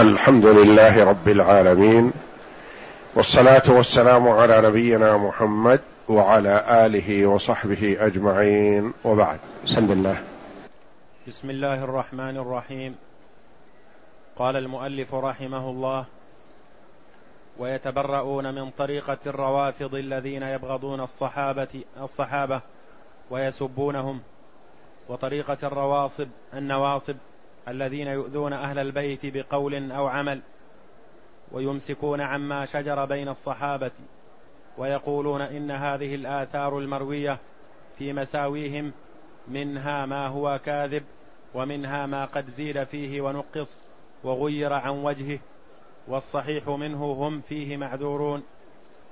الحمد لله رب العالمين والصلاة والسلام على نبينا محمد وعلى آله وصحبه أجمعين وبعد. بسم الله. بسم الله الرحمن الرحيم. قال المؤلف رحمه الله ويتبرؤون من طريقة الروافض الذين يبغضون الصحابة الصحابة ويسبونهم وطريقة الروافض النواصب الذين يؤذون أهل البيت بقول أو عمل ويمسكون عما شجر بين الصحابة ويقولون إن هذه الآثار المروية في مساويهم منها ما هو كاذب ومنها ما قد زيد فيه ونقص وغير عن وجهه والصحيح منه هم فيه معذورون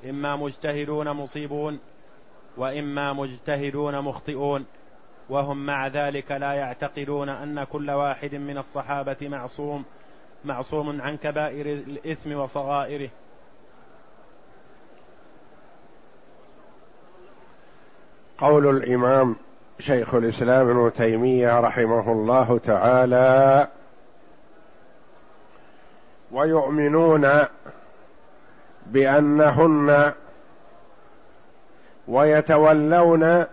إما مجتهدون مصيبون وإما مجتهدون مخطئون. وهم مع ذلك لا يعتقدون أن كل واحد من الصحابة معصوم معصوم عن كبائر الإثم وصغائره قول الإمام شيخ الإسلام ابن تيمية رحمه الله تعالى ويؤمنون بأنهن ويتولون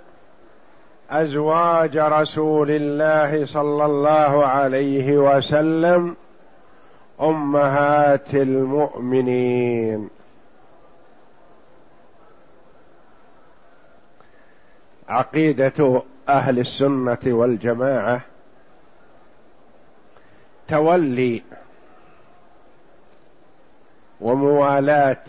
أزواج رسول الله صلى الله عليه وسلم أمهات المؤمنين. عقيدة أهل السنة والجماعة تولي وموالاة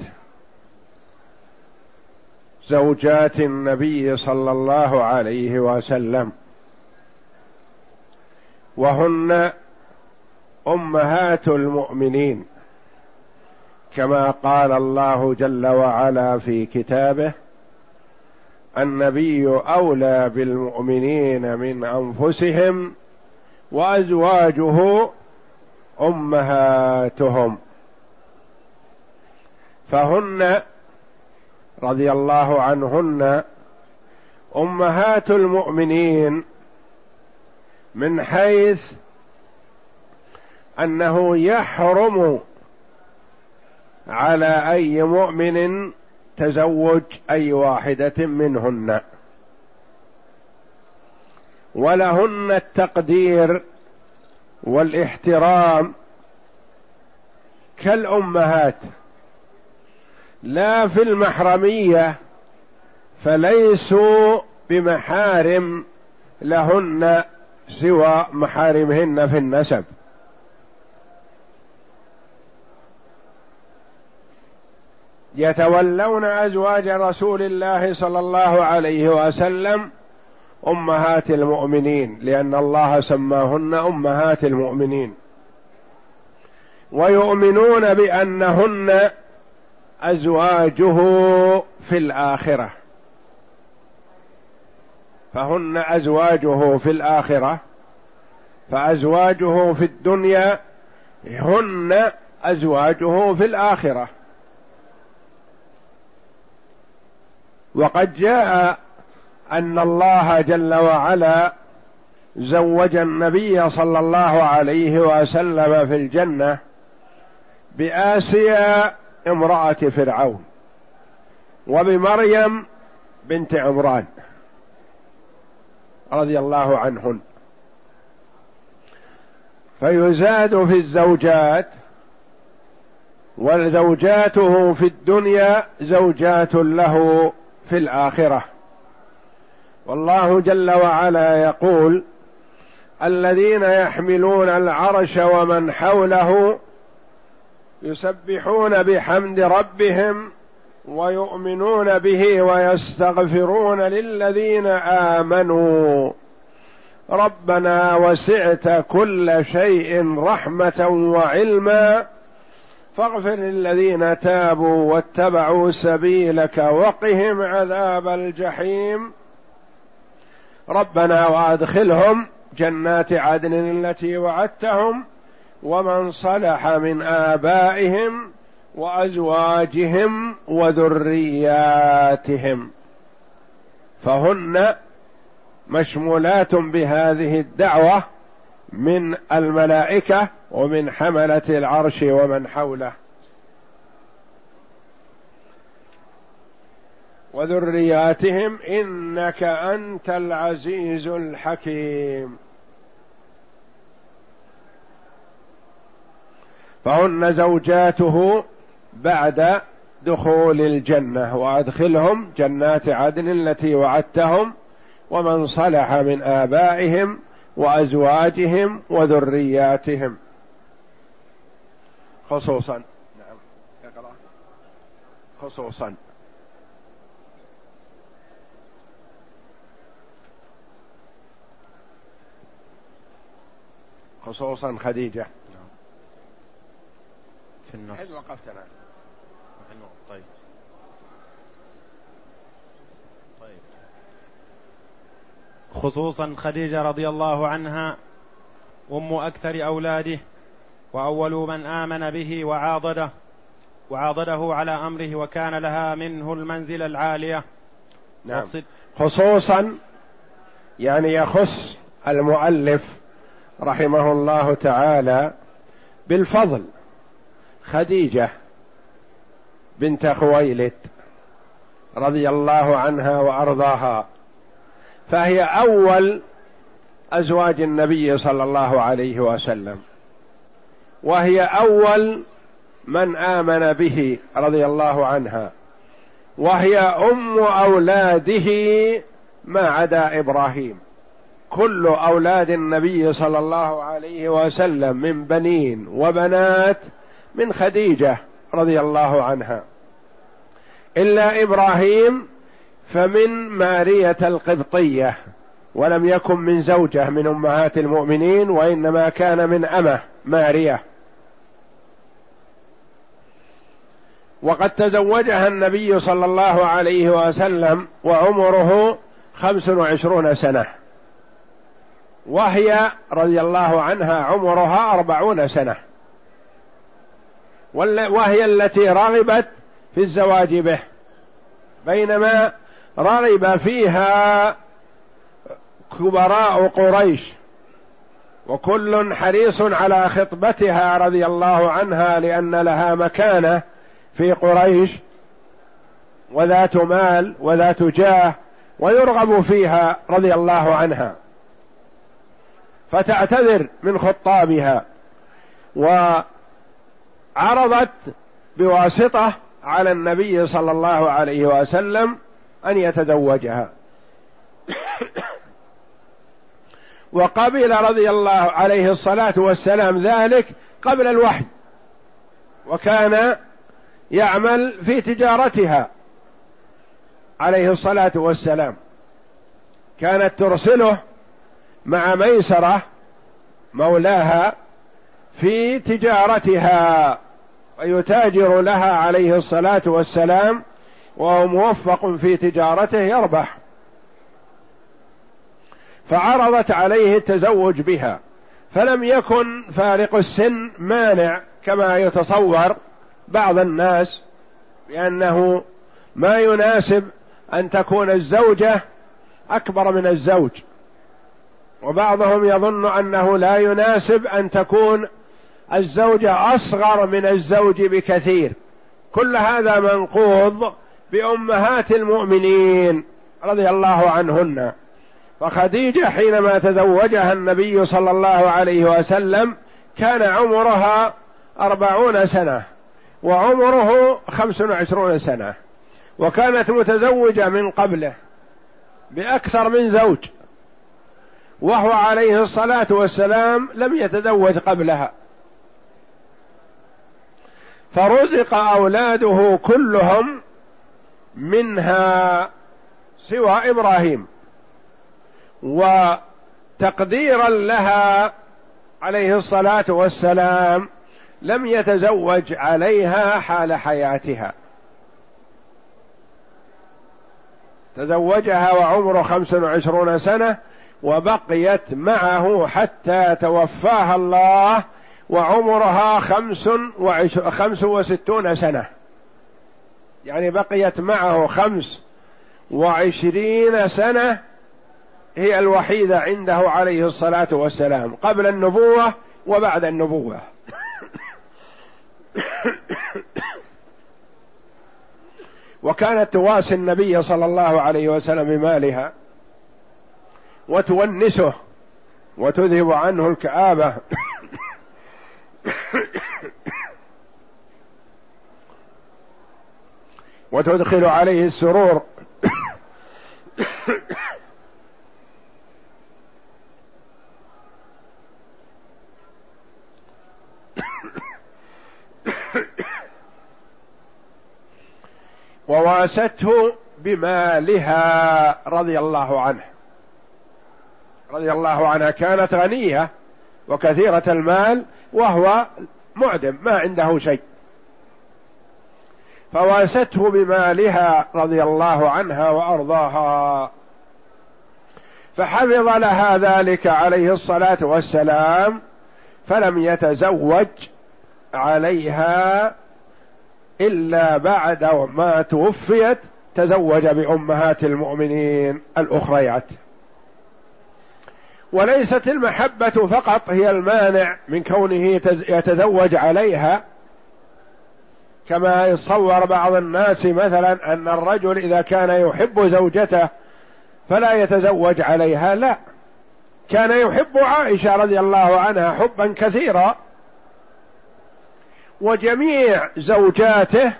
زوجات النبي صلى الله عليه وسلم. وهن أمهات المؤمنين كما قال الله جل وعلا في كتابه النبي أولى بالمؤمنين من أنفسهم وأزواجه أمهاتهم. فهن رضي الله عنهن أمهات المؤمنين من حيث أنه يحرم على أي مؤمن تزوج أي واحدة منهن. ولهن التقدير والاحترام كالأمهات. لا في المحرمية فليسوا بمحارم لهن سوى محارمهن في النسب. يتولون أزواج رسول الله صلى الله عليه وسلم أمهات المؤمنين لأن الله سماهن أمهات المؤمنين. ويؤمنون بأنهن أزواجه في الآخرة. فهن أزواجه في الآخرة. فأزواجه في الدنيا هن أزواجه في الآخرة. وقد جاء أن الله جل وعلا زوج النبي صلى الله عليه وسلم في الجنة بآسيا امرأة فرعون وبمريم بنت عمران رضي الله عنهن. فيزاد في الزوجات وزوجاته في الدنيا زوجات له في الآخرة. والله جل وعلا يقول الذين يحملون العرش ومن حوله يسبحون بحمد ربهم ويؤمنون به ويستغفرون للذين آمنوا. ربنا وسعت كل شيء رحمة وعلما. فاغفر للذين تابوا واتبعوا سبيلك وقهم عذاب الجحيم. ربنا وأدخلهم جنات عدن التي وعدتهم ومن صلح من آبائهم وأزواجهم وذرياتهم فهن مشمولات بهذه الدعوة من الملائكة ومن حملة العرش ومن حوله. وذرياتهم إنك أنت العزيز الحكيم. فهن زوجاته بعد دخول الجنة وأدخلهم جنات عدن التي وعدتهم ومن صلح من آبائهم وأزواجهم وذرياتهم. خصوصا نعم خصوصا. خصوصا خديجة. في النص. حين وقفت أنا طيب. طيب. خصوصا خديجة رضي الله عنها أم أكثر أولاده وأول من آمن به وعاضده وعاضده على أمره وكان لها منه المنزلة العالية. نعم. خصوصا يعني يخص المؤلف رحمه الله تعالى بالفضل. خديجة بنت خويلد رضي الله عنها وأرضاها فهي أول أزواج النبي صلى الله عليه وسلم وهي أول من آمن به رضي الله عنها وهي أم أولاده ما عدا إبراهيم كل أولاد النبي صلى الله عليه وسلم من بنين وبنات من خديجة رضي الله عنها. إلا إبراهيم فمن مارية القبطية ولم يكن من زوجة من أمهات المؤمنين وإنما كان من أمة مارية. وقد تزوجها النبي صلى الله عليه وسلم وعمره خمس وعشرون سنة. وهي رضي الله عنها عمرها أربعون سنة. وهي التي رغبت في الزواج به. بينما رغب فيها كبراء قريش. وكل حريص على خطبتها رضي الله عنها لأن لها مكانة في قريش. وذات مال وذات جاه ويرغب فيها رضي الله عنها. فتعتذر من خطابها. وعرضت بواسطة على النبي صلى الله عليه وسلم أن يتزوجها. وقبل رضي الله عليه الصلاة والسلام ذلك قبل الوحي. وكان يعمل في تجارتها عليه الصلاة والسلام. كانت ترسله مع ميسرة مولاها في تجارتها. ويتاجر لها عليه الصلاة والسلام وهو موفق في تجارته يربح. فعرضت عليه التزوج بها. فلم يكن فارق السن مانع كما يتصور بعض الناس بأنه ما يناسب أن تكون الزوجة أكبر من الزوج. وبعضهم يظن أنه لا يناسب أن تكون الزوجة أصغر من الزوج بكثير. كل هذا منقوض بأمهات المؤمنين رضي الله عنهن. فخديجة حينما تزوجها النبي صلى الله عليه وسلم كان عمرها أربعون سنة وعمره خمس وعشرون سنة وكانت متزوجة من قبله بأكثر من زوج وهو عليه الصلاة والسلام لم يتزوج قبلها. فرزق أولاده كلهم منها سوى إبراهيم. وتقديرا لها عليه الصلاة والسلام لم يتزوج عليها حال حياتها. تزوجها وعمره خمس وعشرون سنة وبقيت معه حتى توفاها الله وعمرها خمس, وعش خمس وستون سنة. يعني بقيت معه خمس وعشرين سنة هي الوحيدة عنده عليه الصلاة والسلام قبل النبوة وبعد النبوة. وكانت تواسي النبي صلى الله عليه وسلم بمالها وتونسه وتذهب عنه الكآبة. وتدخل عليه السرور. وواسته بمالها رضي الله عنه. رضي الله عنها. كانت غنية. وكثيرة المال وهو معدم ما عنده شيء. فواسته بمالها رضي الله عنها وأرضاها. فحفظ لها ذلك عليه الصلاة والسلام فلم يتزوج عليها إلا بعد ما توفيت تزوج بأمهات المؤمنين الأخريات. وليست المحبة فقط هي المانع من كونه يتزوج عليها كما يتصور بعض الناس مثلا أن الرجل إذا كان يحب زوجته فلا يتزوج عليها لا. كان يحب عائشة رضي الله عنها حبا كثيرا وجميع زوجاته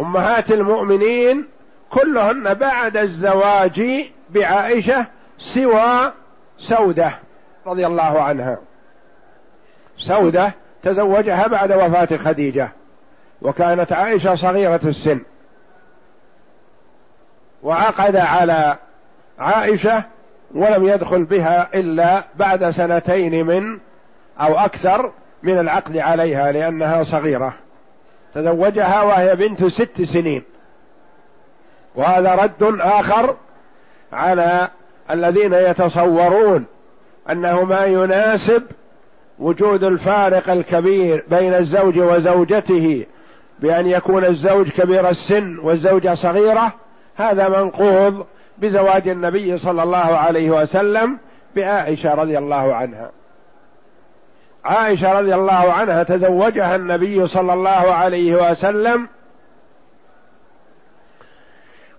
أمهات المؤمنين كلهن بعد الزواج بعائشة سوى سودة رضي الله عنها. سودة تزوجها بعد وفاة خديجة وكانت عائشة صغيرة السن. وعقد على عائشة ولم يدخل بها إلا بعد سنتين من أو أكثر من العقد عليها لأنها صغيرة. تزوجها وهي بنت ست سنين. وهذا رد آخر على الذين يتصورون أنه ما يناسب وجود الفارق الكبير بين الزوج وزوجته بأن يكون الزوج كبير السن والزوجة صغيرة هذا منقوض بزواج النبي صلى الله عليه وسلم بعائشة رضي الله عنها. عائشة رضي الله عنها تزوجها النبي صلى الله عليه وسلم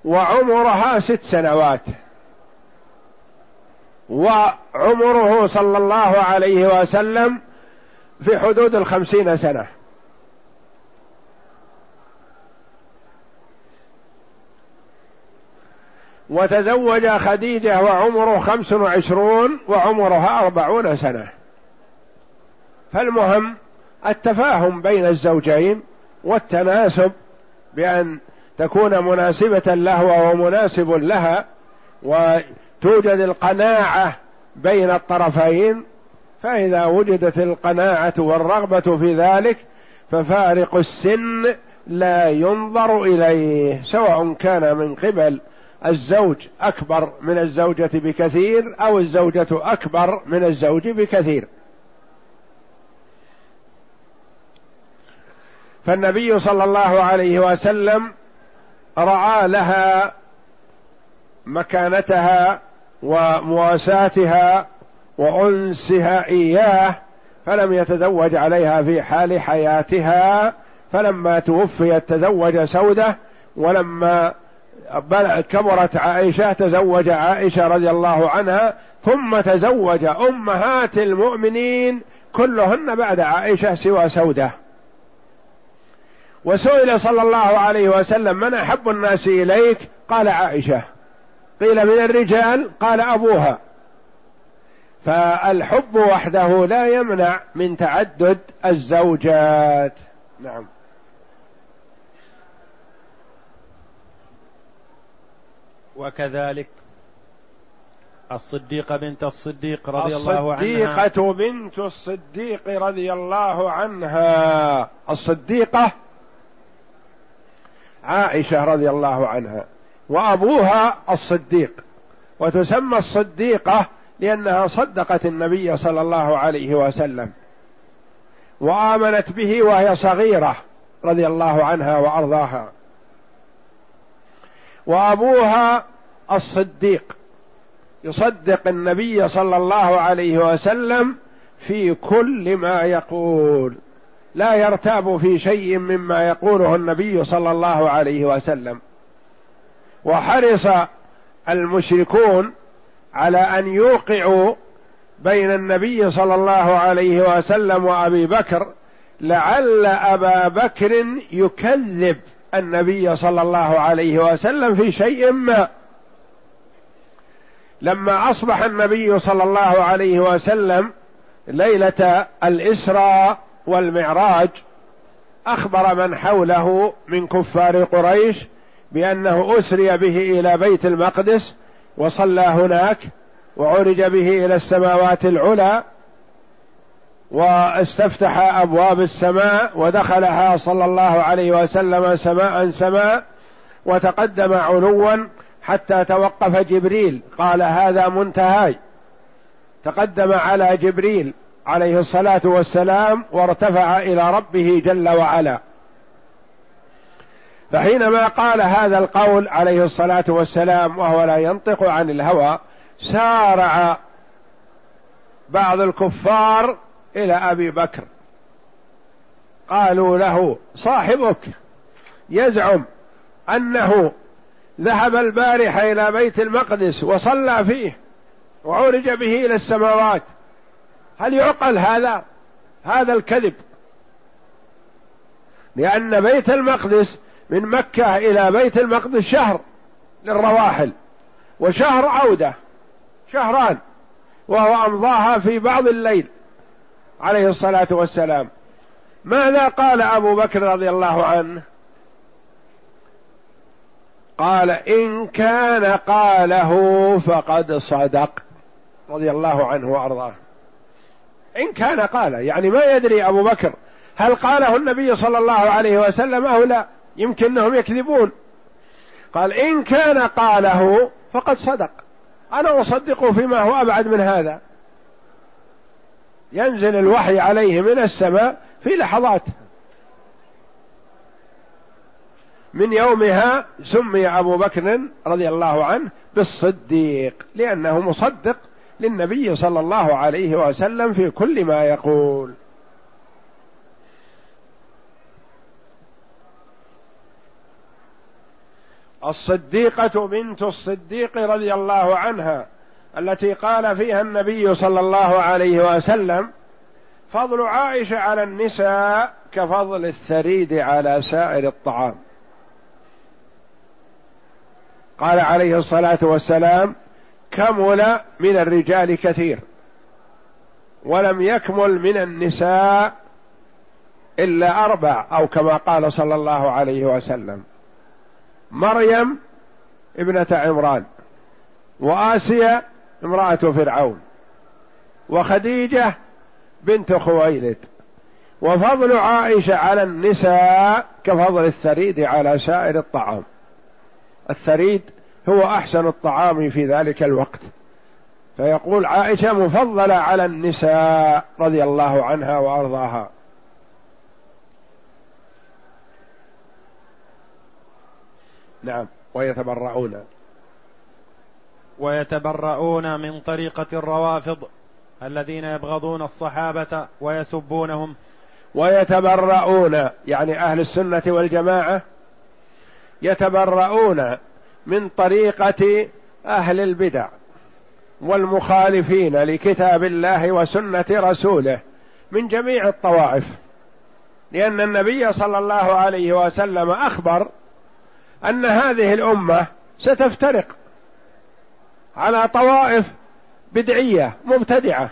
وعمرها ست سنوات. وعمره صلى الله عليه وسلم في حدود الخمسين سنة. وتزوج خديجة وعمره خمس وعشرون وعمرها أربعون سنة. فالمهم التفاهم بين الزوجين والتناسب بأن تكون مناسبة له وهو مناسب لها وتوجد القناعة بين الطرفين فإذا وجدت القناعة والرغبة في ذلك ففارق السن لا ينظر إليه سواء كان من قبل الزوج أكبر من الزوجة بكثير أو الزوجة أكبر من الزوج بكثير. فالنبي صلى الله عليه وسلم رأى لها مكانتها ومواساتها وأنسها إياه فلم يتزوج عليها في حال حياتها فلما توفيت تزوج سودة ولما كبرت عائشة تزوج عائشة رضي الله عنها ثم تزوج أمهات المؤمنين كلهن بعد عائشة سوى سودة. وسئل صلى الله عليه وسلم من أحب الناس إليك؟ قال عائشة قيل من الرجال قال أبوها. فالحب وحده لا يمنع من تعدد الزوجات. نعم. وكذلك الصديقة بنت الصديق رضي الله عنها. الصديقة بنت الصديق رضي الله عنها. الصديقة عائشة رضي الله عنها. وأبوها الصديق وتسمى الصديقة لأنها صدقت النبي صلى الله عليه وسلم وآمنت به وهي صغيرة رضي الله عنها وأرضاها. وأبوها الصديق يصدق النبي صلى الله عليه وسلم في كل ما يقول لا يرتاب في شيء مما يقوله النبي صلى الله عليه وسلم. وحرص المشركون على أن يوقعوا بين النبي صلى الله عليه وسلم وأبي بكر لعل أبا بكر يكذب النبي صلى الله عليه وسلم في شيء ما. لما أصبح النبي صلى الله عليه وسلم ليلة الإسراء والمعراج أخبر من حوله من كفار قريش بأنه أسري به إلى بيت المقدس وصلى هناك وعرج به إلى السماوات العلى واستفتح أبواب السماء ودخلها صلى الله عليه وسلم سماء سماء وتقدم علوا حتى توقف جبريل. قال هذا منتهاي. تقدم على جبريل عليه الصلاة والسلام وارتفع إلى ربه جل وعلا. فحينما قال هذا القول عليه الصلاة والسلام وهو لا ينطق عن الهوى سارع بعض الكفار إلى أبي بكر. قالوا له صاحبك يزعم أنه ذهب البارحه إلى بيت المقدس وصلى فيه وعرج به إلى السماوات. هل يعقل هذا هذا الكذب؟ لأن بيت المقدس من مكة إلى بيت المقدس شهر للرواحل وشهر عودة شهران وهو أمضاها في بعض الليل عليه الصلاة والسلام. ماذا قال أبو بكر رضي الله عنه؟ قال إن كان قاله فقد صدق رضي الله عنه وأرضاه. إن كان قال يعني ما يدري أبو بكر هل قاله النبي صلى الله عليه وسلم أو لا. يمكن أنهم يكذبون. قال إن كان قاله فقد صدق. أنا اصدقه فيما هو أبعد من هذا. ينزل الوحي عليه من السماء في لحظات. من يومها سمي أبو بكر رضي الله عنه بالصديق لأنه مصدق للنبي صلى الله عليه وسلم في كل ما يقول. الصديقة بنت الصديق رضي الله عنها التي قال فيها النبي صلى الله عليه وسلم فضل عائشة على النساء كفضل الثريد على سائر الطعام. قال عليه الصلاة والسلام كمل من الرجال كثير ولم يكمل من النساء إلا أربع أو كما قال صلى الله عليه وسلم. مريم ابنة عمران وآسيا امرأة فرعون وخديجة بنت خويلد وفضل عائشة على النساء كفضل الثريد على سائر الطعام. الثريد هو أحسن الطعام في ذلك الوقت. فيقول عائشة مفضلة على النساء رضي الله عنها وأرضاها. نعم. ويتبرؤون. ويتبرؤون من طريقة الروافض الذين يبغضون الصحابة ويسبونهم. ويتبرؤون يعني أهل السنة والجماعة يتبرؤون من طريقة أهل البدع والمخالفين لكتاب الله وسنة رسوله من جميع الطوائف. لأن النبي صلى الله عليه وسلم أخبر أن هذه الأمة ستفترق على طوائف بدعية مبتدعة.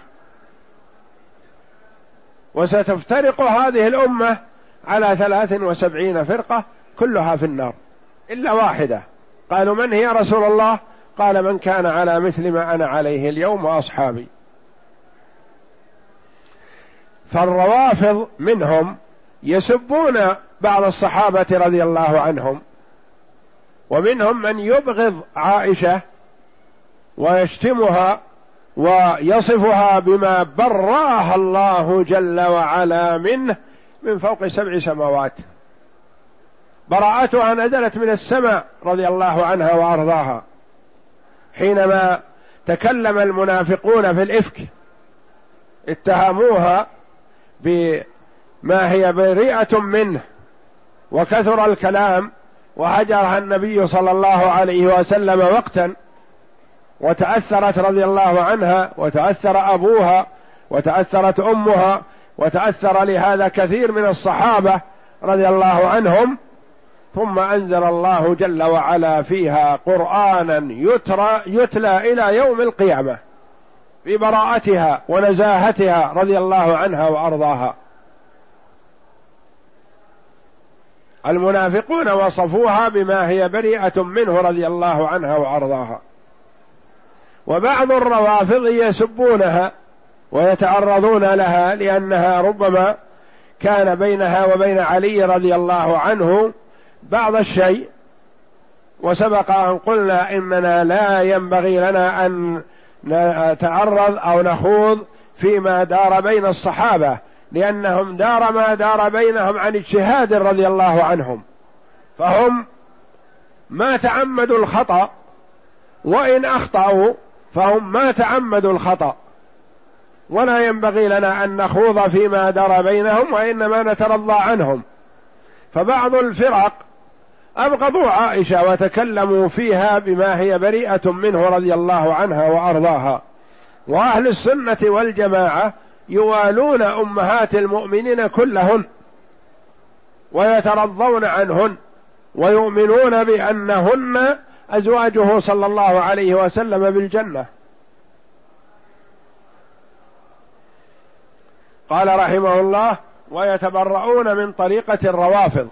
وستفترق هذه الأمة على ثلاث وسبعين فرقة كلها في النار إلا واحدة. قالوا من هي رسول الله؟ قال من كان على مثل ما أنا عليه اليوم وأصحابي. فالروافض منهم يسبون بعض الصحابة رضي الله عنهم. ومنهم من يبغض عائشة ويشتمها ويصفها بما براها الله جل وعلا منه من فوق سبع سماوات. براءتها نزلت من السماء رضي الله عنها وأرضاها. حينما تكلم المنافقون في الإفك اتهموها بما هي بريئة منه وكثر الكلام وهجرها النبي صلى الله عليه وسلم وقتا وتأثرت رضي الله عنها وتأثر أبوها وتأثرت أمها وتأثر لهذا كثير من الصحابة رضي الله عنهم. ثم أنزل الله جل وعلا فيها قرآنا يترى يتلى إلى يوم القيامة ببراءتها ونزاهتها رضي الله عنها وأرضاها. المنافقون وصفوها بما هي بريئة منه رضي الله عنها وأرضاها. وبعض الروافض يسبونها ويتعرضون لها لأنها ربما كان بينها وبين علي رضي الله عنه بعض الشيء وسبق أن قلنا إننا لا ينبغي لنا أن نتعرض أو نخوض فيما دار بين الصحابة لأنهم دار ما دار بينهم عن اجتهاد رضي الله عنهم. فهم ما تعمدوا الخطأ وإن أخطأوا فهم ما تعمدوا الخطأ. ولا ينبغي لنا أن نخوض فيما دار بينهم وإنما نترضى عنهم. فبعض الفرق أبغضوا عائشة وتكلموا فيها بما هي بريئة منه رضي الله عنها وأرضاها. وأهل السنة والجماعة يوالون أمهات المؤمنين كلهن ويترضون عنهن ويؤمنون بأنهن أزواجه صلى الله عليه وسلم بالجنة. قال رحمه الله ويتبرؤون من طريقة الروافض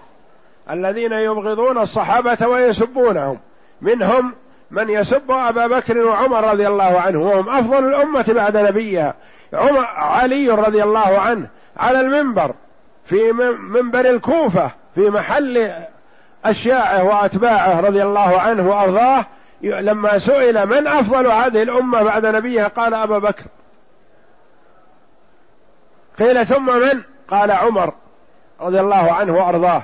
الذين يبغضون الصحابة ويسبونهم. منهم من يسب أبا بكر وعمر رضي الله عنه وهم أفضل الأمة بعد نبيها. عمر علي رضي الله عنه على المنبر في منبر الكوفة في محل أشياعه وأتباعه رضي الله عنه وأرضاه. لما سئل من أفضل هذه الأمة بعد نبيها قال أبا بكر. قيل ثم من؟ قال عمر رضي الله عنه وأرضاه.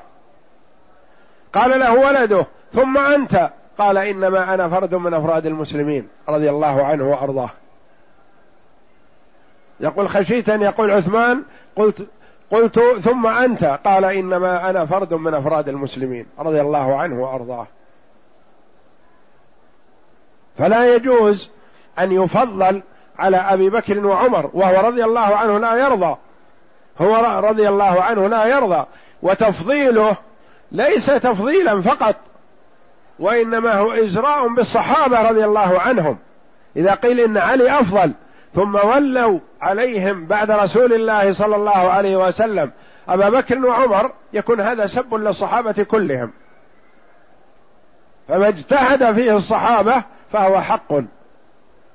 قال له ولده ثم أنت؟ قال إنما أنا فرد من أفراد المسلمين رضي الله عنه وأرضاه. يقول خشيت أن يقول عثمان قلت قلت ثم أنت. قال إنما أنا فرد من أفراد المسلمين رضي الله عنه وأرضاه. فلا يجوز أن يفضل على أبي بكر وعمر وهو رضي الله عنه لا يرضى. هو رضي الله عنه لا يرضى. وتفضيله ليس تفضيلا فقط وإنما هو ازراء بالصحابة رضي الله عنهم. إذا قيل إن علي أفضل ثم ولوا عليهم بعد رسول الله صلى الله عليه وسلم. أبا بكر وعمر يكون هذا سب للصحابة كلهم. فما اجتهد فيه الصحابة فهو حق.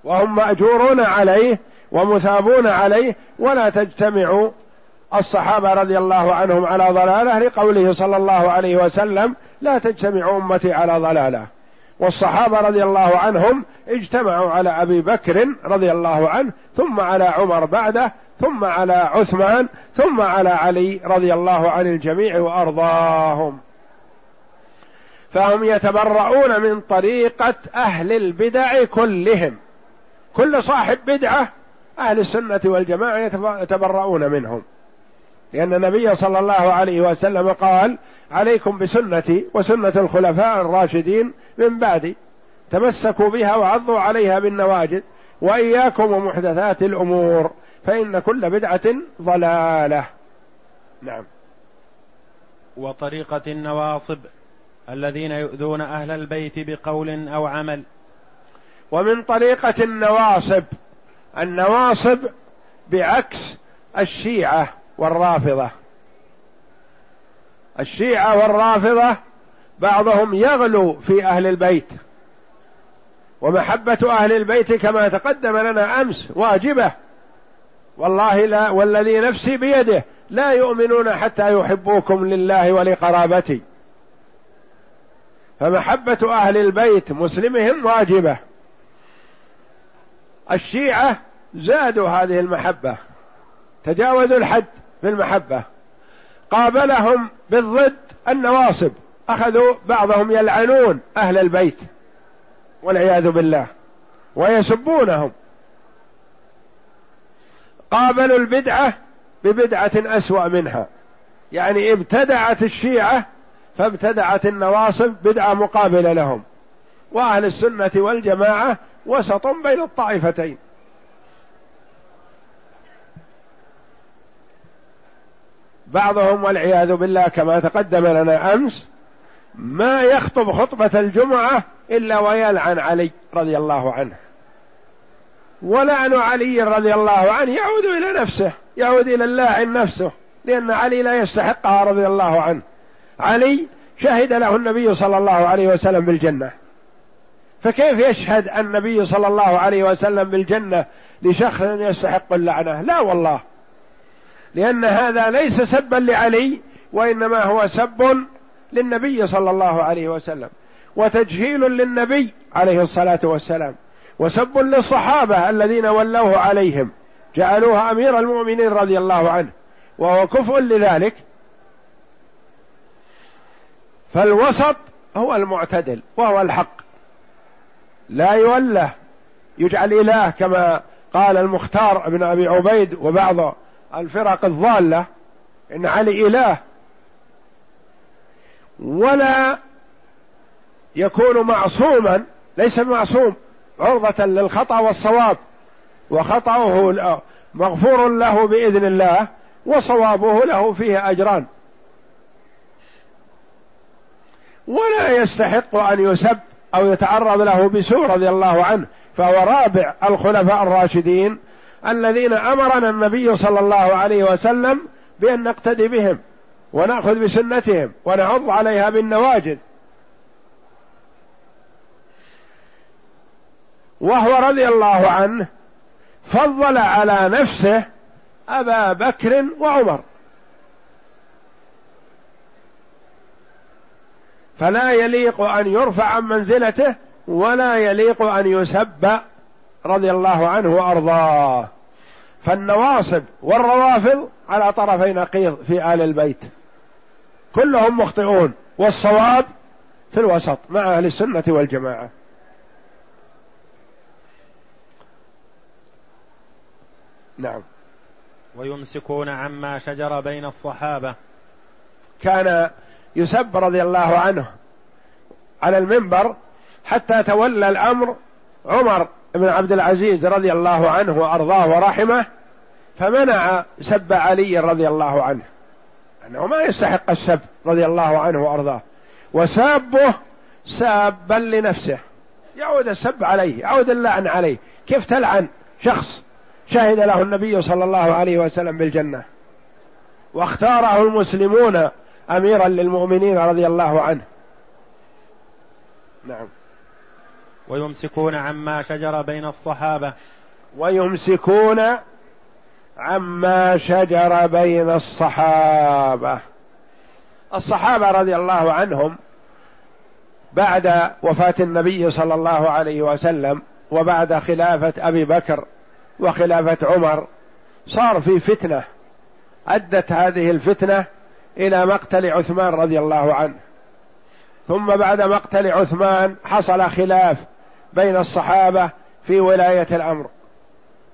وهم مأجورون عليه ومثابون عليه ولا تجتمع الصحابة رضي الله عنهم على ضلالة لقوله صلى الله عليه وسلم لا تجتمع أمتي على ضلالة. والصحابة رضي الله عنهم اجتمعوا على أبي بكر رضي الله عنه ثم على عمر بعده ثم على عثمان ثم على علي رضي الله عن الجميع وأرضاهم. فهم يتبرؤون من طريقة أهل البدع كلهم. كل صاحب بدعة أهل السنة والجماعة يتبرؤون منهم. لأن النبي صلى الله عليه وسلم قال عليكم بسنتي وسنة الخلفاء الراشدين من بعدي. تمسكوا بها وعضوا عليها بالنواجد وإياكم ومحدثات الأمور فإن كل بدعة ضلالة. نعم. وطريقة النواصب الذين يؤذون أهل البيت بقول أو عمل. ومن طريقة النواصب النواصب بعكس الشيعة. والرافضة. الشيعة والرافضة بعضهم يغلو في أهل البيت. ومحبة أهل البيت كما تقدم لنا أمس واجبة. والله لا والذي نفسي بيده لا يؤمنون حتى يحبوكم لله ولقرابتي فمحبة أهل البيت مسلمهم واجبة. الشيعة زادوا هذه المحبة. تجاوزوا الحد. في المحبة قابلهم بالضد النواصب. أخذوا بعضهم يلعنون أهل البيت والعياذ بالله ويسبونهم. قابلوا البدعة ببدعة أسوأ منها. يعني ابتدعت الشيعة فابتدعت النواصب بدعة مقابلة لهم. وأهل السنة والجماعة وسط بين الطائفتين. بعضهم والعياذ بالله كما تقدم لنا أمس ما يخطب خطبة الجمعة إلا ويلعن علي رضي الله عنه. ولعن علي رضي الله عنه يعود إلى نفسه يعود إلى اللاعن نفسه لأن علي لا يستحقها رضي الله عنه. علي شهد له النبي صلى الله عليه وسلم بالجنة. فكيف يشهد النبي صلى الله عليه وسلم بالجنة لشخص يستحق اللعنة؟ لا والله. لأن هذا ليس سبا لعلي وإنما هو سب للنبي صلى الله عليه وسلم وتجهيل للنبي عليه الصلاة والسلام وسب للصحابة الذين ولوه عليهم جعلوه أمير المؤمنين رضي الله عنه وهو كفء لذلك. فالوسط هو المعتدل وهو الحق. لا يوله يجعل إله كما قال المختار بن أبي عبيد وبعض الفرق الضالة إن علي إله ولا يكون معصوما ليس معصوم عرضة للخطأ والصواب وخطأه مغفور له بإذن الله وصوابه له فيه أجران. ولا يستحق أن يسب أو يتعرض له بسوء رضي الله عنه فهو رابع الخلفاء الراشدين الذين أمرنا النبي صلى الله عليه وسلم بأن نقتدي بهم ونأخذ بسنتهم ونعض عليها بالنواجذ. وهو رضي الله عنه فضل على نفسه أبا بكر وعمر. فلا يليق أن يرفع عن منزلته ولا يليق أن يسب رضي الله عنه وأرضاه. فالنواصب والروافض على طرفي نقيض في آل البيت. كلهم مخطئون. والصواب في الوسط مع أهل السنة والجماعة. نعم. ويمسكون عما شجر بين الصحابة. كان يسب رضي الله عنه على المنبر حتى تولى الأمر عمر بن عبد العزيز رضي الله عنه وأرضاه ورحمه فمنع سب علي رضي الله عنه. أنه ما يستحق السب رضي الله عنه وأرضاه. وسابه سابا لنفسه. يعود السب عليه يعود اللعن عليه. كيف تلعن شخص شهد له النبي صلى الله عليه وسلم بالجنة؟ واختاره المسلمون أميرا للمؤمنين رضي الله عنه. نعم. ويمسكون عما شجر بين الصحابة. ويمسكون عما شجر بين الصحابة. الصحابة رضي الله عنهم بعد وفاة النبي صلى الله عليه وسلم وبعد خلافة أبي بكر وخلافة عمر صار في فتنة. أدت هذه الفتنة إلى مقتل عثمان رضي الله عنه. ثم بعد مقتل عثمان حصل خلاف. بين الصحابة في ولاية الأمر.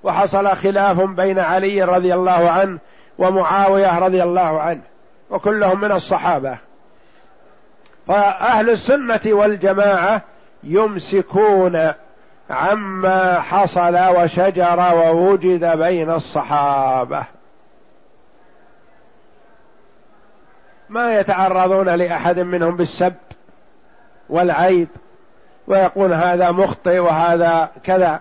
وحصل خلاف بين علي رضي الله عنه ومعاوية رضي الله عنه وكلهم من الصحابة. فأهل السنة والجماعة يمسكون عما حصل وشجر ووجد بين الصحابة. ما يتعرضون لأحد منهم بالسب والعيب. ويقول هذا مخطئ وهذا كذا.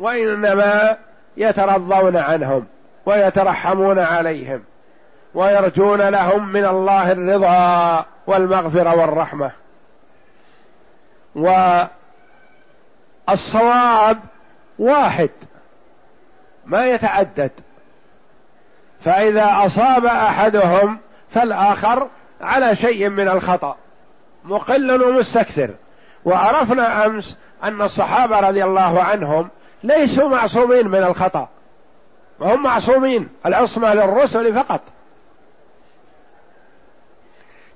وإنما يترضون عنهم ويترحمون عليهم ويرجون لهم من الله الرضا والمغفرة والرحمة. والصواب واحد ما يتعدد. فإذا أصاب أحدهم فالآخر على شيء من الخطأ مقل ومستكثر. وعرفنا أمس أن الصحابة رضي الله عنهم ليسوا معصومين من الخطأ. وهم معصومين العصمة للرسل فقط.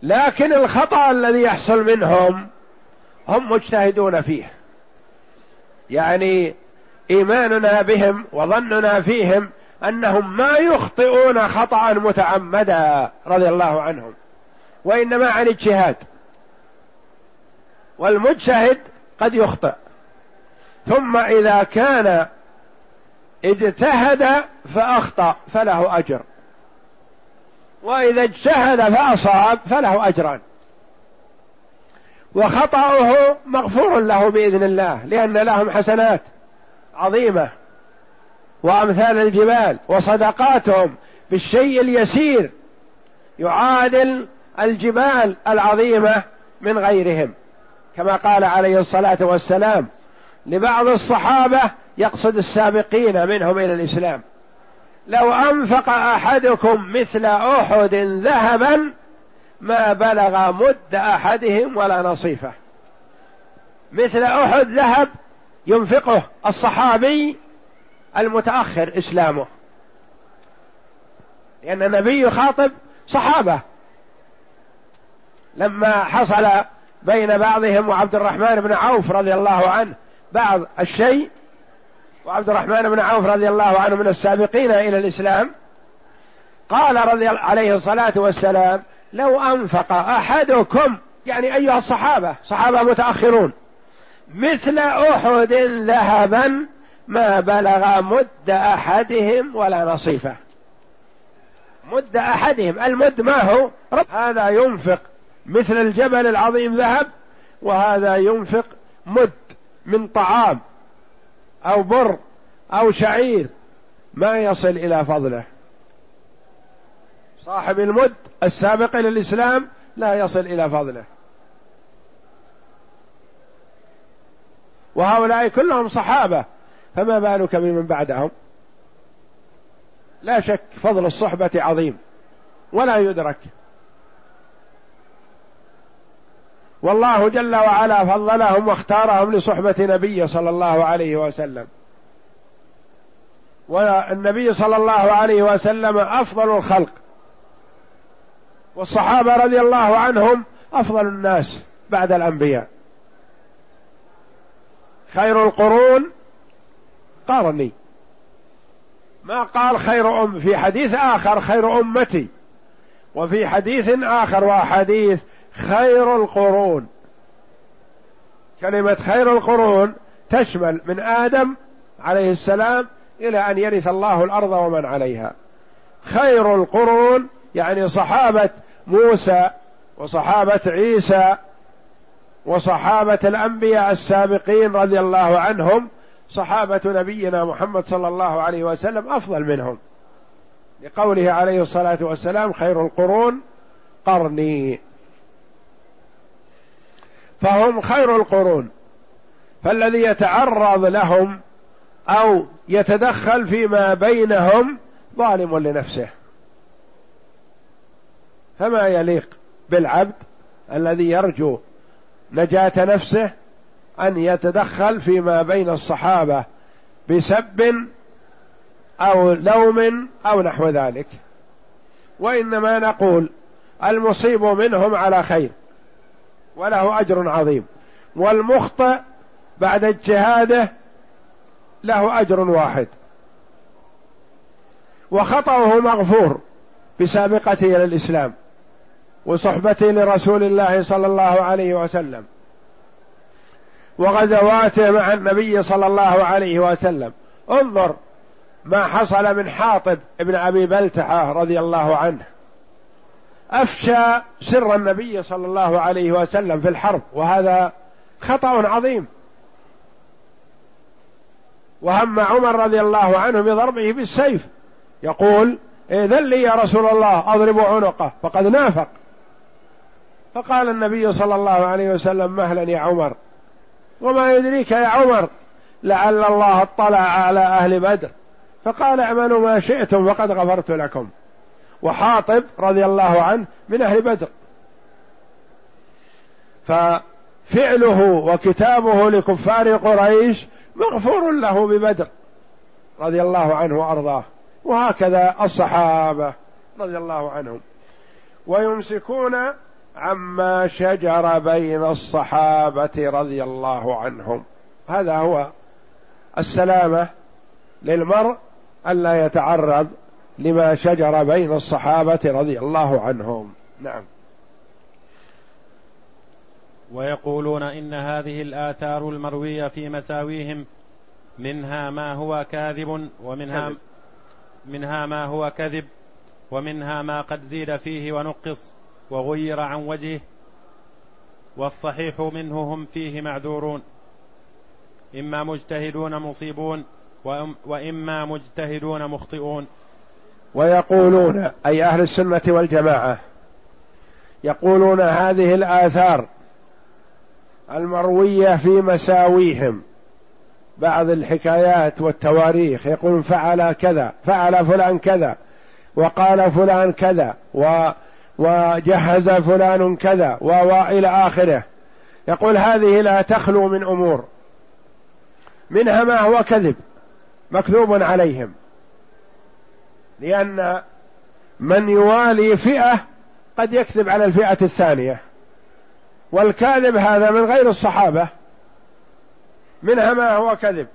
لكن الخطأ الذي يحصل منهم هم مجتهدون فيه. يعني إيماننا بهم وظننا فيهم أنهم ما يخطئون خطأ متعمدا رضي الله عنهم وإنما عن اجتهاد. والمجتهد قد يخطئ. ثم إذا كان اجتهد فأخطأ فله أجر. وإذا اجتهد فأصاب فله أجران. وخطأه مغفور له بإذن الله لأن لهم حسنات عظيمة وأمثال الجبال وصدقاتهم بالشيء اليسير يعادل الجبال العظيمة من غيرهم. كما قال عليه الصلاة والسلام لبعض الصحابة يقصد السابقين منهم إلى الإسلام. لو أنفق أحدكم مثل أحد ذهبا ما بلغ مد أحدهم ولا نصيفه. مثل أحد ذهب ينفقه الصحابي المتأخر إسلامه. لأن النبي يخاطب صحابة. لما حصل بين بعضهم وعبد الرحمن بن عوف رضي الله عنه. بعض الشيء وعبد الرحمن بن عوف رضي الله عنه من السابقين إلى الإسلام. قال رضي عليه الصلاة والسلام لو أنفق أحدكم يعني أيها الصحابة صحابة متأخرون مثل أحد ذهبا ما بلغ مد أحدهم ولا نصيفه. مد أحدهم. المد ما هو؟ هذا ينفق. مثل الجبل العظيم ذهب وهذا ينفق مد من طعام أو بر أو شعير ما يصل إلى فضله. صاحب المد السابق إلى الاسلام لا يصل إلى فضله. وهؤلاء كلهم صحابة فما بالك بمن بعدهم؟ لا شك فضل الصحبة عظيم ولا يدرك. والله جل وعلا فضلهم واختارهم لصحبة نبيه صلى الله عليه وسلم. والنبي صلى الله عليه وسلم أفضل الخلق. والصحابة رضي الله عنهم أفضل الناس بعد الأنبياء. خير القرون قرني. ما قال خير أم في حديث آخر خير أمتي. وفي حديث آخر وحديث خير القرون. كلمة خير القرون تشمل من آدم عليه السلام إلى أن يرث الله الأرض ومن عليها. خير القرون يعني صحابة موسى وصحابة عيسى وصحابة الأنبياء السابقين رضي الله عنهم. صحابة نبينا محمد صلى الله عليه وسلم أفضل منهم. لقوله عليه الصلاة والسلام خير القرون قرني. فهم خير القرون. فالذي يتعرض لهم أو يتدخل فيما بينهم ظالم لنفسه. فما يليق بالعبد الذي يرجو نجاة نفسه أن يتدخل فيما بين الصحابة بسب أو لوم أو نحو ذلك. وإنما نقول المصيب منهم على خير. وله أجر عظيم. والمخطئ بعد اجتهاده له أجر واحد. وخطأه مغفور بسابقته إلى الإسلام وصحبته لرسول الله صلى الله عليه وسلم وغزواته مع النبي صلى الله عليه وسلم. انظر ما حصل من حاطب ابن أبي بلتعه رضي الله عنه. أفشى سر النبي صلى الله عليه وسلم في الحرب وهذا خطأ عظيم. وهم عمر رضي الله عنه بضربه بالسيف يقول إذن لي يا رسول الله أضرب عنقه فقد نافق. فقال النبي صلى الله عليه وسلم مهلا يا عمر. وما يدريك يا عمر؟ لعل الله اطلع على أهل بدر. فقال اعملوا ما شئتم فقد غفرت لكم. وحاطب رضي الله عنه من أهل بدر. ففعله وكتابه لكفار قريش مغفور له ببدر رضي الله عنه وأرضاه. وهكذا الصحابة رضي الله عنهم. ويمسكون عما شجر بين الصحابة رضي الله عنهم. هذا هو السلامة للمرء ألا يتعرض لما شجر بين الصحابة رضي الله عنهم. نعم. ويقولون إن هذه الآثار المروية في مساويهم منها ما هو كاذب ومنها كذب. منها ما هو كذب ومنها ما قد زيد فيه ونقص وغير عن وجهه والصحيح منه هم فيه معذورون. إما مجتهدون مصيبون وإما مجتهدون مخطئون. ويقولون أي أهل السنة والجماعة يقولون هذه الآثار المروية في مساويهم. بعض الحكايات والتواريخ يقول فعل كذا فعل فلان كذا وقال فلان كذا و وجهز فلان كذا وإلى آخره. يقول هذه لا تخلو من أمور منها ما هو كذب مكذوب عليهم. لأن من يوالي فئة قد يكذب على الفئة الثانية. والكاذب هذا من غير الصحابة. منها ما هو كذب.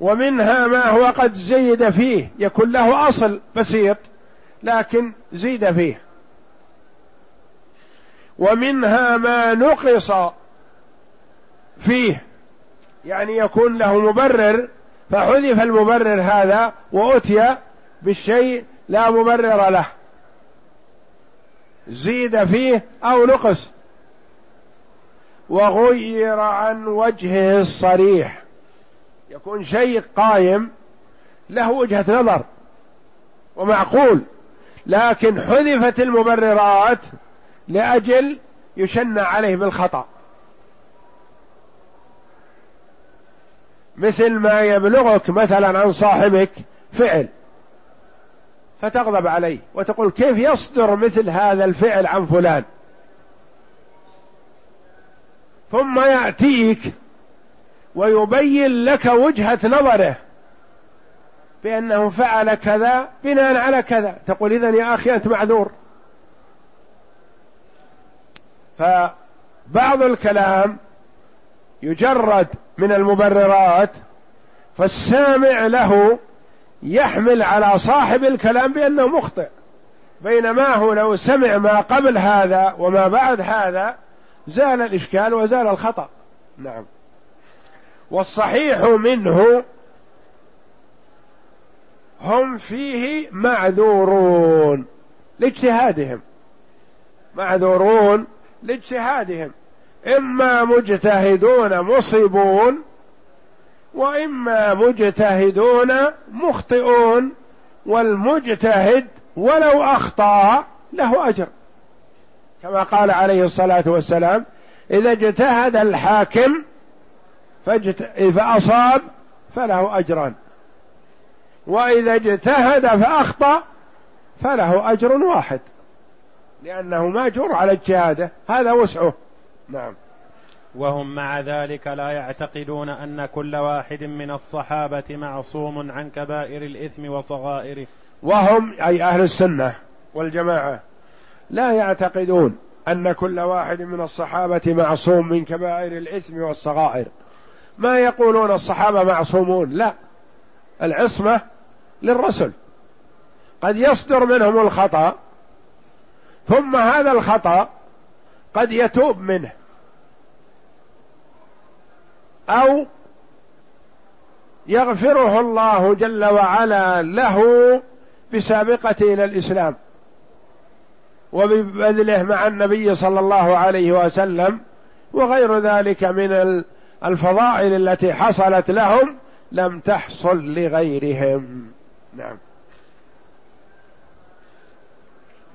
ومنها ما هو قد زيد فيه. يكون له أصل بسيط لكن زيد فيه. ومنها ما نقص فيه. يعني يكون له مبرر فحذف المبرر هذا وأتي بالشيء لا مبرر له. زيد فيه أو نقص. وغير عن وجهه الصريح. يكون شيء قايم له وجهة نظر ومعقول لكن حذفت المبررات لأجل يشنع عليه بالخطأ. مثل ما يبلغك مثلا عن صاحبك فعل. فتغضب عليه وتقول كيف يصدر مثل هذا الفعل عن فلان؟ ثم يأتيك ويبين لك وجهة نظره بأنه فعل كذا بناء على كذا. تقول اذا يا أخي أنت معذور. فبعض الكلام يجرد من المبررات فالسامع له يحمل على صاحب الكلام بأنه مخطئ. بينما هو لو سمع ما قبل هذا وما بعد هذا زال الإشكال وزال الخطأ. نعم. والصحيح منه هم فيه معذورون لاجتهادهم. معذورون لاجتهادهم. إما مجتهدون مصيبون وإما مجتهدون مخطئون والمجتهد ولو أخطأ له أجر. كما قال عليه الصلاة والسلام إذا اجتهد الحاكم فاجت... فأصاب فله أجران. وإذا اجتهد فأخطأ فله أجر واحد لأنه ماجور على اجتهاده هذا وسعه. نعم. وهم مع ذلك لا يعتقدون أن كل واحد من الصحابة معصوم عن كبائر الإثم وصغائره. وهم أي أهل السنة والجماعة لا يعتقدون أن كل واحد من الصحابة معصوم من كبائر الإثم والصغائر. ما يقولون الصحابة معصومون؟ لا. العصمة للرسل. قد يصدر منهم الخطأ ثم هذا الخطأ قد يتوب منه. أو يغفره الله جل وعلا له بسابقته إلى الإسلام وببذله مع النبي صلى الله عليه وسلم وغير ذلك من الفضائل التي حصلت لهم لم تحصل لغيرهم. نعم.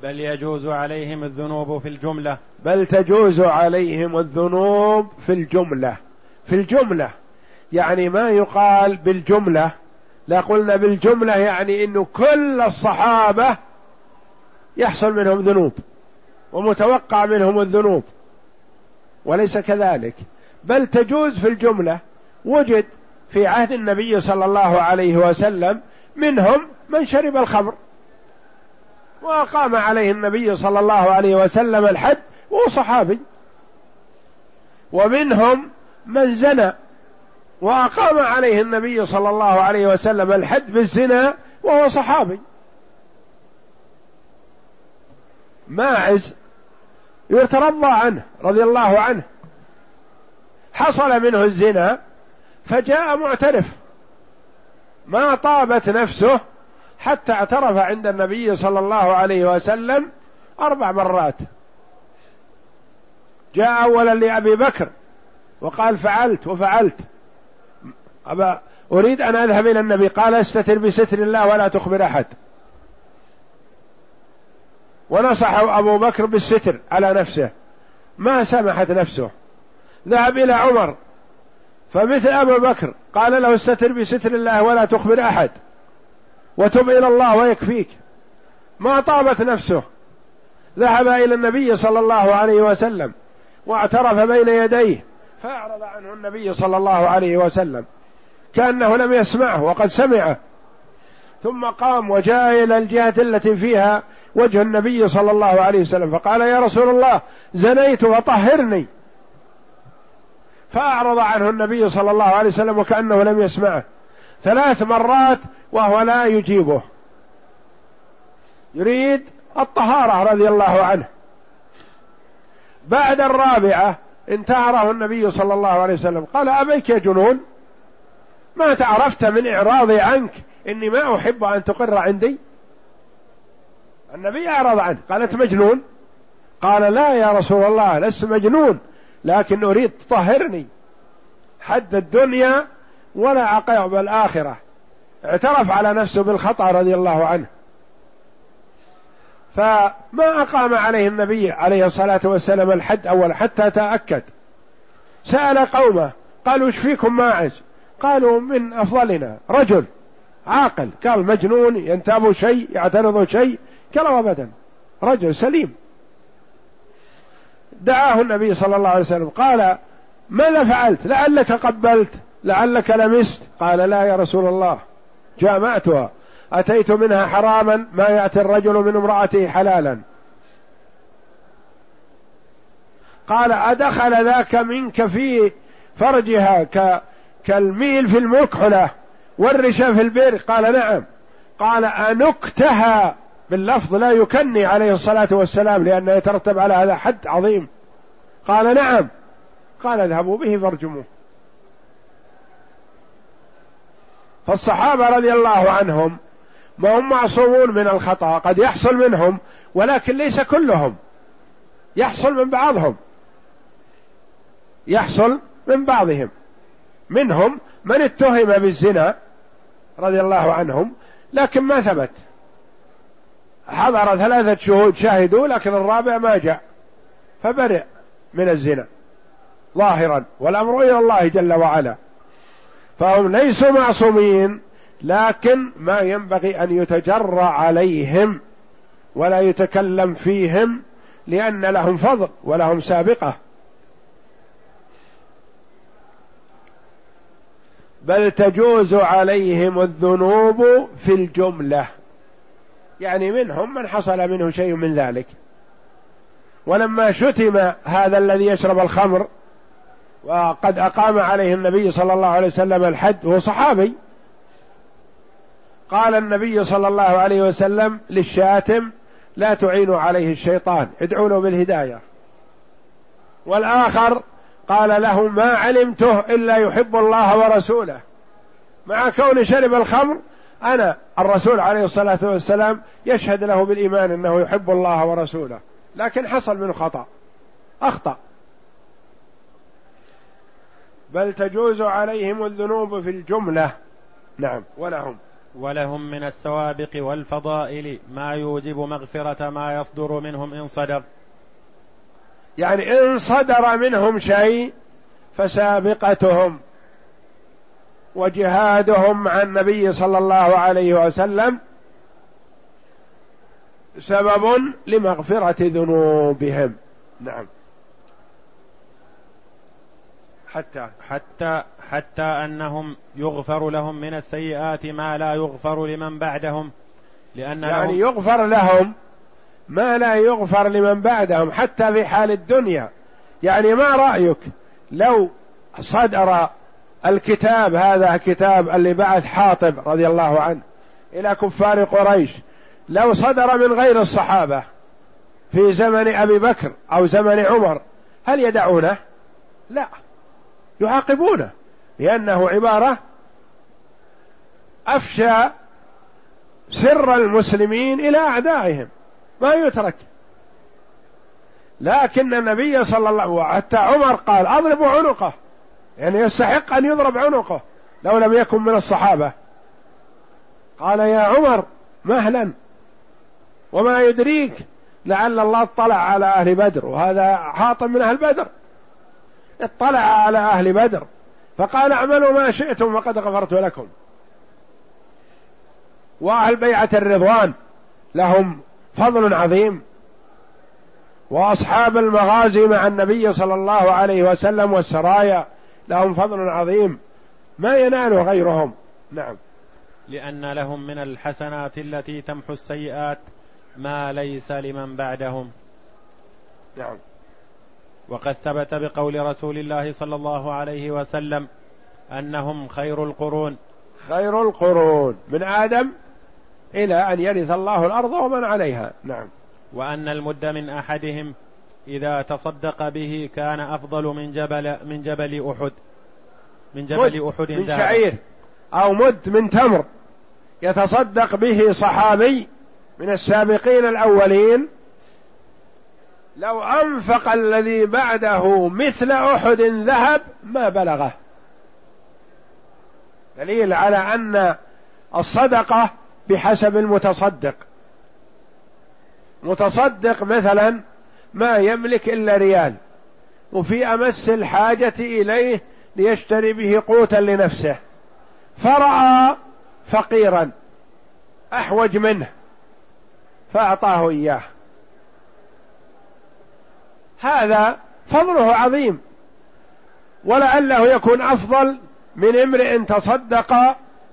بل يجوز عليهم الذنوب في الجملة. بل تجوز عليهم الذنوب في الجملة. في الجملة. يعني ما يقال بالجملة لا قلنا بالجملة يعني انه كل الصحابة يحصل منهم ذنوب ومتوقع منهم الذنوب وليس كذلك. بل تجوز في الجملة وجد في عهد النبي صلى الله عليه وسلم منهم من شرب الخمر واقام عليه النبي صلى الله عليه وسلم الحد وهو صحابي. ومنهم من زنى وأقام عليه النبي صلى الله عليه وسلم الحد بالزنا وهو صحابي. ماعز يترضى عنه رضي الله عنه. حصل منه الزنا فجاء معترف. ما طابت نفسه حتى اعترف عند النبي صلى الله عليه وسلم أربع مرات. جاء اولا لأبي بكر وقال فعلت وفعلت. أبا أريد أن أذهب إلى النبي. قال استتر بستر الله ولا تخبر أحد. ونصحه أبو بكر بالستر على نفسه. ما سمحت نفسه. ذهب إلى عمر. فمثل أبو بكر قال له استتر بستر الله ولا تخبر أحد. وتب إلى الله ويكفيك. ما طابت نفسه. ذهب إلى النبي صلى الله عليه وسلم واعترف بين يديه. فأعرض عنه النبي صلى الله عليه وسلم كأنه لم يسمعه وقد سمعه. ثم قام وجاء إلى الجهة التي فيها وجه النبي صلى الله عليه وسلم فقال يا رسول الله زنيت وطهرني. فأعرض عنه النبي صلى الله عليه وسلم وكأنه لم يسمعه ثلاث مرات وهو لا يجيبه. يريد الطهارة رضي الله عنه. بعد الرابعة انتهره النبي صلى الله عليه وسلم. قال أبيك يا جنون؟ ما تعرفت من إعراضي عنك. إني ما أحب أن تقر عندي. النبي أعرض عنه. قال أنت مجنون؟ قال لا يا رسول الله لست مجنون لكن أريد تطهرني. حد الدنيا ولا عقاب الآخرة اعترف على نفسه بالخطأ رضي الله عنه. فما أقام عليه النبي عليه الصلاة والسلام الحد أول حتى تأكد. سأل قومه قالوا إيش فيكم ماعز؟ قالوا من أفضلنا. رجل عاقل قال مجنون ينتاب شيء يعترض شيء قالوا أبدا رجل سليم. دعاه النبي صلى الله عليه وسلم قال ماذا فعلت؟ لعلك قبلت لعلك لمست؟ قال لا يا رسول الله جامعتها. أتيت منها حراما ما يأتي الرجل من امرأته حلالا. قال أدخل ذاك منك في فرجها ك كالميل في المكحلة والرشا في البئر قال نعم. قال أنكتها. باللفظ لا يكني عليه الصلاة والسلام لأنه يترتب على هذا حد عظيم. قال نعم. قال اذهبوا به فارجموه. فالصحابة رضي الله عنهم ما هم معصومون من الخطأ قد يحصل منهم ولكن ليس كلهم. يحصل من بعضهم. يحصل من بعضهم. منهم من اتهم بالزنا رضي الله عنهم لكن ما ثبت. حضر ثلاثة شهود شاهدوا لكن الرابع ما جاء. فبرئ من الزنا ظاهرا والأمر إلى الله جل وعلا. فهم ليسوا معصومين. لكن ما ينبغي أن يتجرى عليهم ولا يتكلم فيهم لأن لهم فضل ولهم سابقة. بل تجوز عليهم الذنوب في الجملة. يعني منهم من حصل منه شيء من ذلك. ولما شتم هذا الذي يشرب الخمر وقد أقام عليه النبي صلى الله عليه وسلم الحد وهو صحابي قال النبي صلى الله عليه وسلم للشاتم لا تعينوا عليه الشيطان ادعوا له بالهداية. والآخر قال له ما علمته إلا يحب الله ورسوله. مع كون شرب الخمر أنا الرسول عليه الصلاة والسلام يشهد له بالإيمان إنه يحب الله ورسوله. لكن حصل منه خطأ أخطأ. بل تجوز عليهم الذنوب في الجملة. نعم ولهم. ولهم من السوابق والفضائل ما يوجب مغفرة ما يصدر منهم إن صدر. يعني إن صدر منهم شيء فسابقتهم وجهادهم مع النبي صلى الله عليه وسلم سبب لمغفرة ذنوبهم. نعم. حتى حتى حتى أنهم يغفر لهم من السيئات ما لا يغفر لمن بعدهم. لأن يعني يغفر لهم ما لا يغفر لمن بعدهم حتى في حال الدنيا. يعني ما رأيك لو صدر الكتاب هذا كتاب اللي بعث حاطب رضي الله عنه إلى كفار قريش لو صدر من غير الصحابة في زمن أبي بكر أو زمن عمر هل يدعونه؟ لا يعاقبونه. لأنه عبارة أفشى سر المسلمين إلى أعدائهم. ما يترك. لكن النبي صلى الله عليه وسلم حتى عمر قال أضرب عنقه. يعني يستحق أن يضرب عنقه. لو لم يكن من الصحابة. قال يا عمر مهلا. وما يدريك لعل الله اطلع على أهل بدر. وهذا حاطب من أهل بدر. اطلع على أهل بدر. فقال اعملوا ما شئتم وقد غفرت لكم. وأهل بيعة الرضوان لهم فضل عظيم. وأصحاب المغازي مع النبي صلى الله عليه وسلم والسرايا لهم فضل عظيم. ما ينال غيرهم. نعم. لأن لهم من الحسنات التي تمحو السيئات ما ليس لمن بعدهم. نعم. وقد ثبت بقول رسول الله صلى الله عليه وسلم أنهم خير القرون. خير القرون. من آدم إلى أن يرث الله الأرض ومن عليها. نعم. وأن المد من أحدهم إذا تصدق به كان أفضل من جبل من جبل أحد. من جبل أحد من شعير أو مد من تمر يتصدق به صحابي من السابقين الأولين لو أنفق الذي بعده مثل أحد ذهب ما بلغه. دليل على أن الصدقة بحسب المتصدق. متصدق مثلا ما يملك إلا ريال وفي أمس الحاجة إليه ليشتري به قوتا لنفسه. فرأى فقيرا أحوج منه فأعطاه إياه. هذا فضله عظيم. ولعله يكون أفضل من امرئ تصدق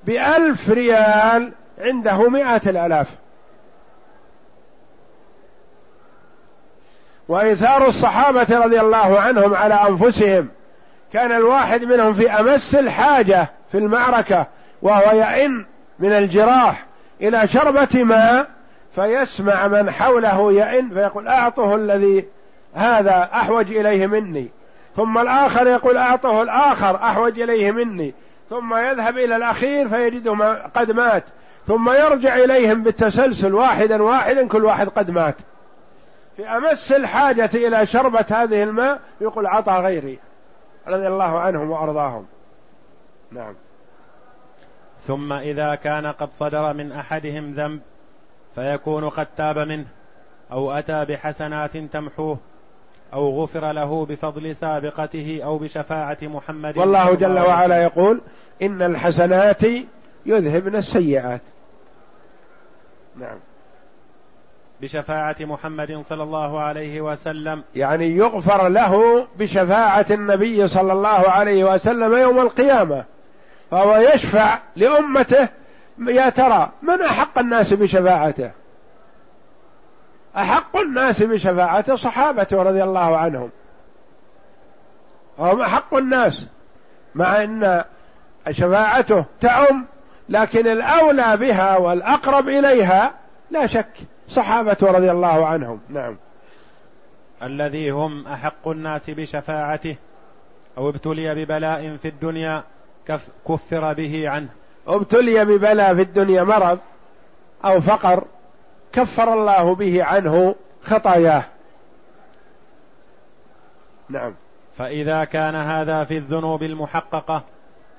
بألف ريال عنده مئة الآلاف. وإيثار الصحابة رضي الله عنهم على أنفسهم كان الواحد منهم في أمس الحاجة في المعركة وهو يئن من الجراح إلى شربة ماء فيسمع من حوله يئن فيقول أعطه الذي هذا أحوج إليه مني. ثم الآخر يقول أعطه الآخر أحوج إليه مني. ثم يذهب إلى الأخير فيجده قد مات. ثم يرجع إليهم بالتسلسل واحدا واحدا كل واحد قد مات. في أمس الحاجة إلى شربة هذه الماء يقول عطى غيري رضي الله عنهم وأرضاهم. نعم. ثم إذا كان قد صدر من أحدهم ذنب فيكون قد تاب منه أو أتى بحسنات تمحوه. أو غفر له بفضل سابقته أو بشفاعة محمد والله جل وعلا يقول إن الحسنات يذهبن السيئات. نعم. بشفاعة محمد صلى الله عليه وسلم. يعني يغفر له بشفاعة النبي صلى الله عليه وسلم يوم القيامة. فهو يشفع لأمته يا ترى من أحق الناس بشفاعته؟ أحق الناس بشفاعته صحابته رضي الله عنهم. هم أحق الناس مع أن شفاعته تعم لكن الأولى بها والأقرب إليها لا شك صحابة رضي الله عنهم. نعم. الذي هم أحق الناس بشفاعته أو ابتلي ببلاء في الدنيا كفر به عنه. ابتلي ببلاء في الدنيا مرض أو فقر كفر الله به عنه خطاياه. نعم. فإذا كان هذا في الذنوب المحققة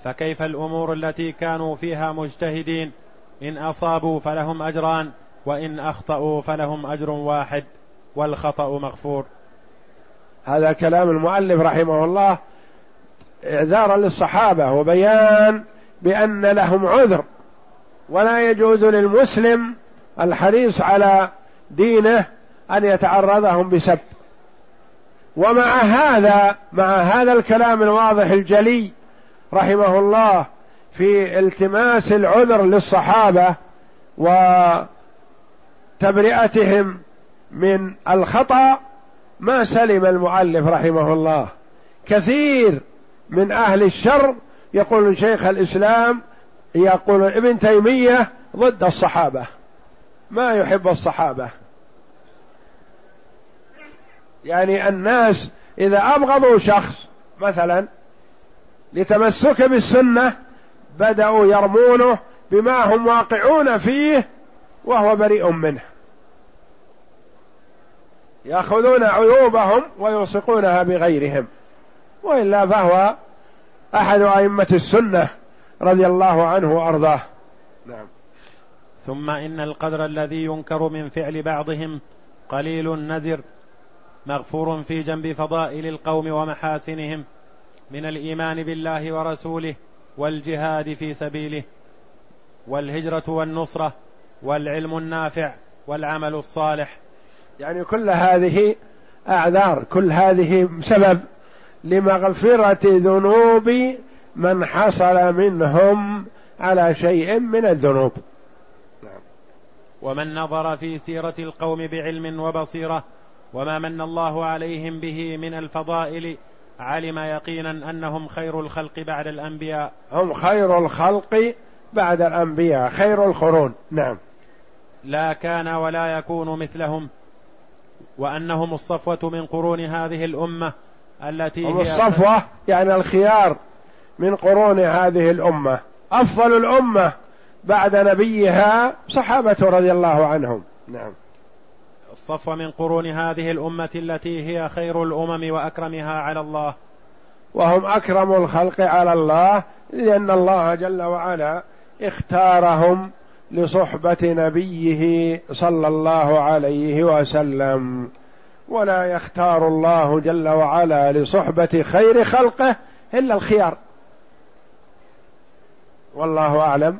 فكيف الأمور التي كانوا فيها مجتهدين؟ إن أصابوا فلهم أجران وإن أخطأوا فلهم أجر واحد والخطأ مغفور. هذا كلام المؤلف رحمه الله إعذارا للصحابة وبيان بأن لهم عذر. ولا يجوز للمسلم الحريص على دينه أن يتعرضهم بسب. ومع هذا مع هذا الكلام الواضح الجلي رحمه الله في التماس العذر للصحابة و تبرئتهم من الخطأ ما سلم المؤلف رحمه الله. كثير من أهل الشر يقول شيخ الإسلام يقول ابن تيمية ضد الصحابة. ما يحب الصحابة. يعني الناس إذا أبغضوا شخص مثلا لتمسك بالسنة بدأوا يرمونه بما هم واقعون فيه وهو بريء منه. يأخذون عيوبهم ويلصقونها بغيرهم. وإلا فهو أحد أئمة السنة رضي الله عنه وأرضاه. نعم. ثم إن القدر الذي ينكر من فعل بعضهم قليل نزر مغفور في جنب فضائل القوم ومحاسنهم من الإيمان بالله ورسوله والجهاد في سبيله والهجرة والنصرة والعلم النافع والعمل الصالح يعني كل هذه أعذار كل هذه سبب لمغفرة ذنوب من حصل منهم على شيء من الذنوب. ومن نظر في سيرة القوم بعلم وبصيرة وما من الله عليهم به من الفضائل علم يقينا أنهم خير الخلق بعد الأنبياء. هم خير الخلق بعد الأنبياء خير القرون. نعم. لا كان ولا يكون مثلهم وأنهم الصفوة من قرون هذه الأمة التي هم هي الصفوة يعني الخيار من قرون هذه الأمة. أفضل الأمة. بعد نبيها صحابة رضي الله عنهم. نعم. الصفوة من قرون هذه الأمة التي هي خير الأمم وأكرمها على الله. وهم أكرم الخلق على الله لأن الله جل وعلا اختارهم لصحبة نبيه صلى الله عليه وسلم. ولا يختار الله جل وعلا لصحبة خير خلقه إلا الخيار. والله أعلم.